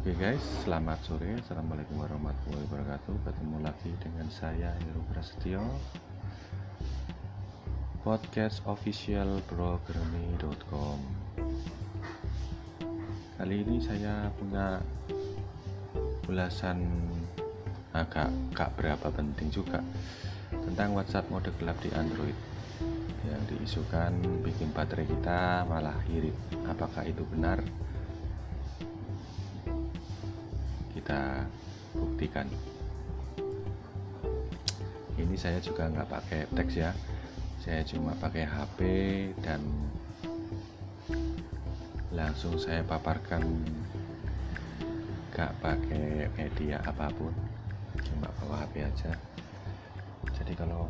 Oke guys, selamat sore. Assalamualaikum warahmatullahi wabarakatuh. Ketemu lagi dengan saya Heru Prasetyo. Podcast official programi.com. Kali ini saya punya ulasan agak gak berapa penting juga tentang WhatsApp mode gelap di Android yang diisukan bikin baterai kita malah irit. Apakah itu benar? Kita buktikan. Ini saya juga nggak pakai teks ya. Saya cuma pakai HP dan langsung saya paparkan. Nggak pakai media apa pun cuma bawa HP aja. Jadi kalau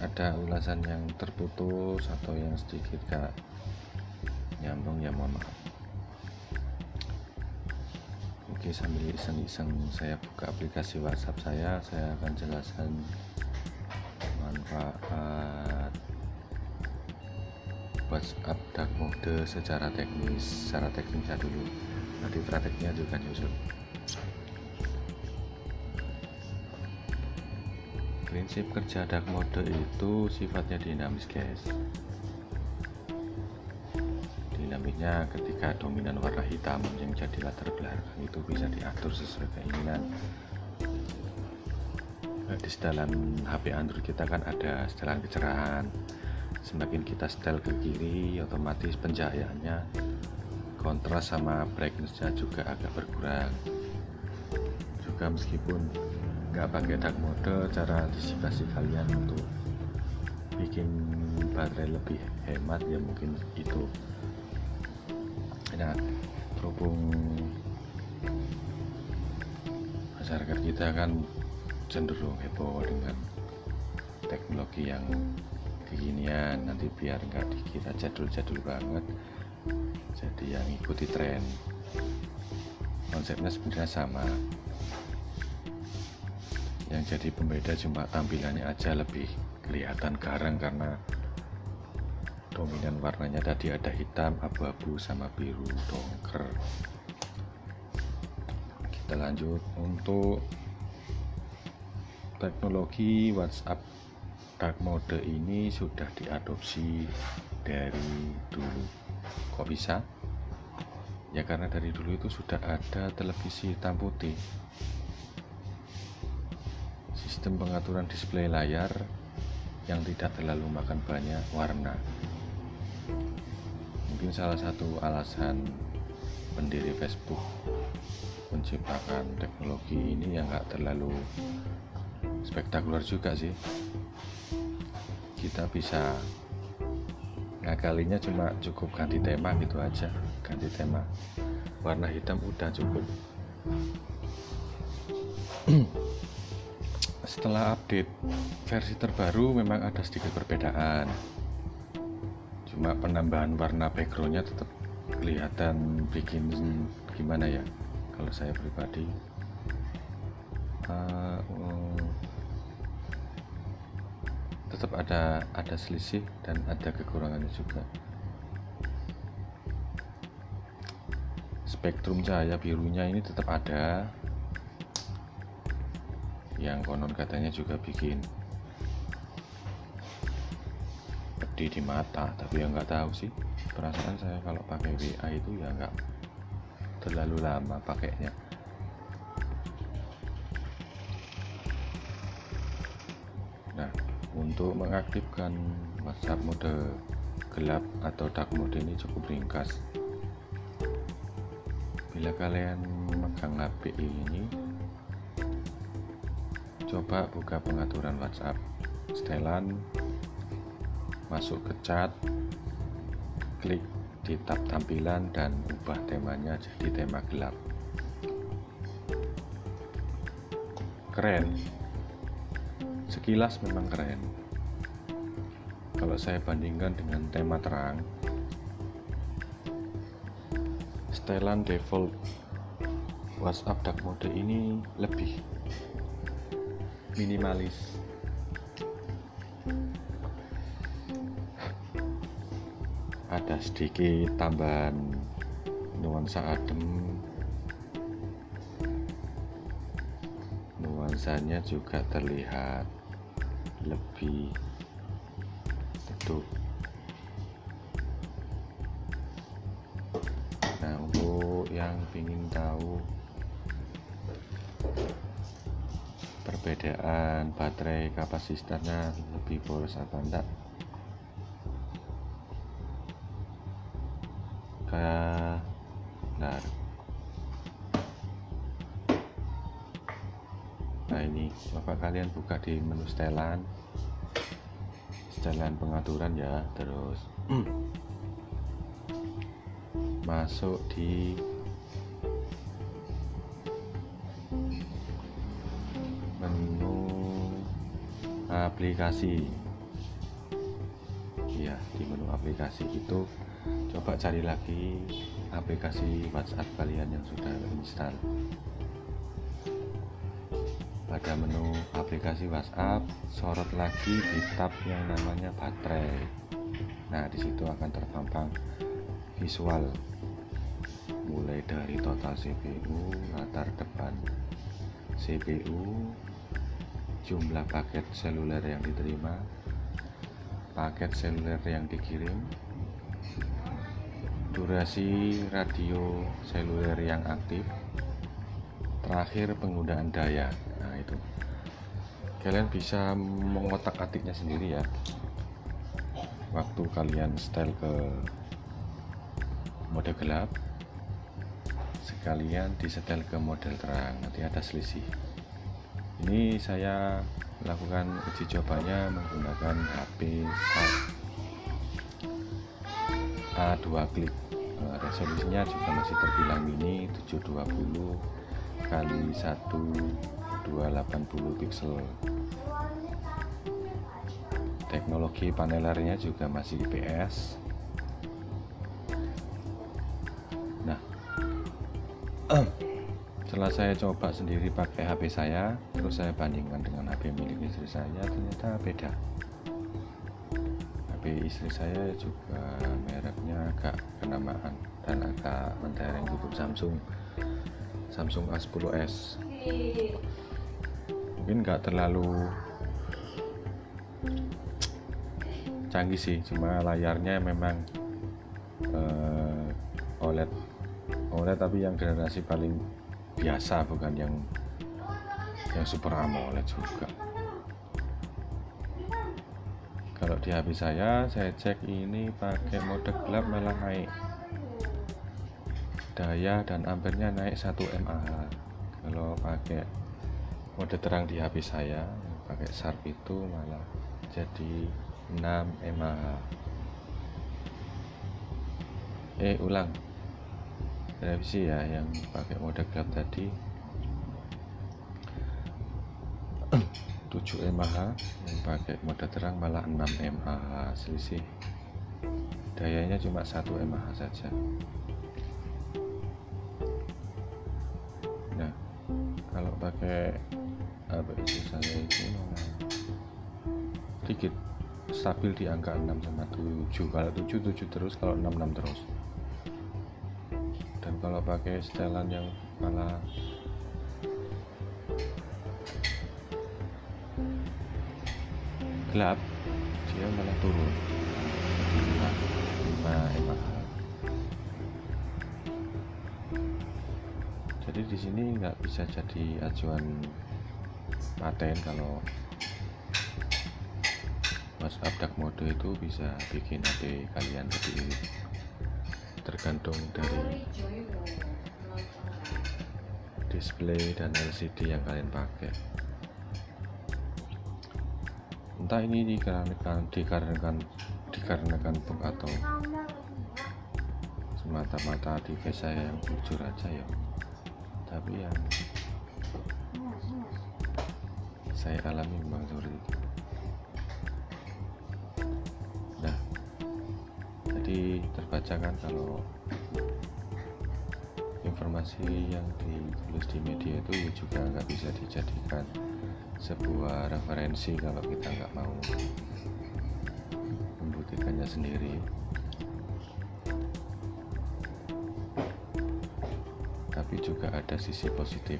ada ulasan yang terputus atau yang sedikit gak nyambung ya mohon maaf Oke sambil iseng-iseng saya buka aplikasi WhatsApp saya saya akan jelaskan manfaat WhatsApp dark mode secara teknis secara teknisnya dulu. Nanti prakteknya juga nyusul prinsip kerja dark mode itu sifatnya dinamis guys dinamisnya ketika dominan warna hitam yang jadi latar belakang itu bisa diatur sesuai keinginan. Nah, di setelan HP Android kita kan ada setelan kecerahan. Semakin kita setel ke kiri otomatis pencahayaannya kontras sama brightnessnya juga agak berkurang. Juga meskipun nggak pakai dark mode cara antisipasi kalian untuk bikin baterai lebih hemat ya mungkin itu nah berhubung masyarakat kita kan cenderung heboh dengan teknologi yang kekinian nanti biar nggak dikira jadul-jadul banget jadi yang ikuti tren. Konsepnya sebenarnya sama. Yang jadi pembeda cuma tampilannya aja lebih kelihatan garang karena dominan warnanya tadi ada hitam, abu-abu sama biru dongker. Kita lanjut untuk teknologi WhatsApp dark mode ini sudah diadopsi dari dulu. Kok bisa? Ya karena dari dulu itu sudah ada televisi hitam putih. Sistem pengaturan display layar yang tidak terlalu makan banyak warna mungkin salah satu alasan pendiri Facebook menciptakan teknologi ini yang nggak terlalu spektakuler juga sih. Kita bisa ngakalinya cuma cukup ganti tema gitu aja. Ganti tema warna hitam udah cukup. Setelah update versi terbaru memang ada sedikit perbedaan cuma penambahan warna backgroundnya tetap kelihatan bikin gimana ya kalau saya pribadi. Uh, uh, tetap ada ada selisih dan ada kekurangannya juga. Spektrum cahaya birunya ini tetap ada. Yang konon katanya juga bikin pedih di mata tapi ya nggak tahu sih. Perasaan saya kalau pakai WA itu ya nggak terlalu lama pakainya. Nah untuk mengaktifkan WhatsApp mode gelap atau dark mode ini cukup ringkas. Bila kalian memegang HP ini coba buka pengaturan WhatsApp. Setelan masuk ke chat klik di tab tampilan dan ubah temanya jadi tema gelap. Keren. Sekilas memang keren. Kalau saya bandingkan dengan tema terang setelan default WhatsApp dark mode ini lebih minimalis ada sedikit tambahan nuansa adem. Nuansanya juga terlihat lebih teduh. Nah untuk yang ingin tahu perbedaan baterai kapasitornya lebih boros atau enggak kalian buka di menu setelan. Setelan pengaturan ya terus. Masuk di menu aplikasi. Ya di menu aplikasi itu. Coba cari lagi aplikasi WhatsApp kalian yang sudah install pada menu aplikasi WhatsApp sorot lagi di tab yang namanya baterai. Nah di situ akan terpampang visual. Mulai dari total CPU latar depan CPU jumlah paket seluler yang diterima paket seluler yang dikirim durasi radio seluler yang aktif terakhir penggunaan daya. Nah itu. Kalian bisa mengotak atiknya sendiri ya. Waktu kalian setel ke mode gelap sekalian disetel ke model terang nanti ada selisih. Ini saya lakukan uji cobanya menggunakan HP A2 klik. Eh, resolusinya juga masih terbilang mini 720 kali 1280 pixel teknologi panelernya juga masih IPS nah setelah saya coba sendiri pakai HP saya terus saya bandingkan dengan HP milik istri saya ternyata beda. HP istri saya juga mereknya agak kenamaan dan agak mentereng gitu Samsung Samsung A10s mungkin nggak terlalu canggih sih cuma layarnya memang uh, OLED OLED tapi yang generasi paling biasa bukan yang yang Super AMOLED juga. Kalau di HP saya saya cek ini pakai mode gelap malah naik daya dan ampernya naik 1 mAh. Kalau pakai mode terang di HP saya pakai Sharp itu malah jadi 6 mAh. Eh ulang. Revisi ya yang pakai mode gelap tadi. 7 mAh yang pakai mode terang malah 6 mAh selisih. Dayanya cuma 1 mAh saja pakai apa itu saya itu malah sedikit stabil di angka 6 sama 7 kalau 7 7 terus kalau 6 6 terus. Dan kalau pakai setelan yang malah gelap dia malah turun. 5 mAh jadi di sini nggak bisa jadi acuan paten kalau WhatsApp dark mode itu bisa bikin HP kalian lebih tergantung dari display dan LCD yang kalian pakai. Entah ini dikarenakan dikarenakan dikarenakan bug atau semata-mata device saya yang jujur aja ya tapi yang saya alami memang seperti itu. Nah jadi terbaca kan kalau informasi yang ditulis di media itu juga nggak bisa dijadikan sebuah referensi kalau kita nggak mau membuktikannya sendiri tapi juga ada sisi positif.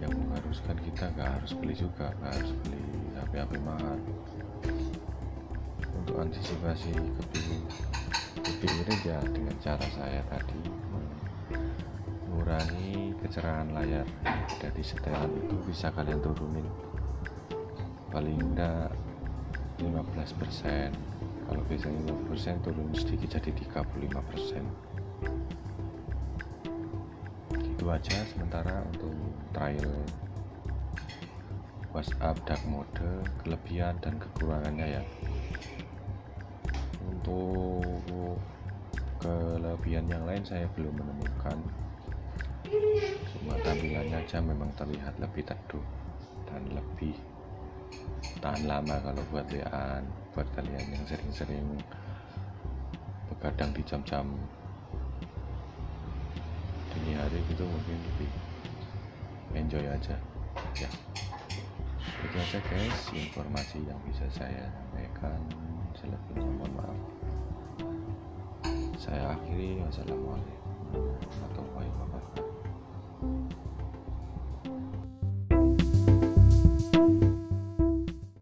Yang mengharuskan kita nggak harus beli juga nggak harus beli HP-HP mahal. Untuk antisipasi kebingungan kebingungan ya dengan cara saya tadi mengurangi kecerahan layar dari setelan itu bisa kalian turunin. Paling enggak 15% kalau biasanya 50% turun sedikit jadi 35% itu aja sementara untuk trial WhatsApp dark mode kelebihan dan kekurangannya ya. Untuk kelebihan yang lain saya belum menemukan. Cuma tampilannya aja memang terlihat lebih teduh dan lebih tahan lama kalau buat WA buat kalian yang sering-sering begadang di jam-jam dini hari itu mungkin lebih enjoy aja. Ya. Itu aja guys informasi yang bisa saya sampaikan. Selebihnya mohon maaf. Saya akhiri. Wassalamualaikum warahmatullahi wabarakatuh.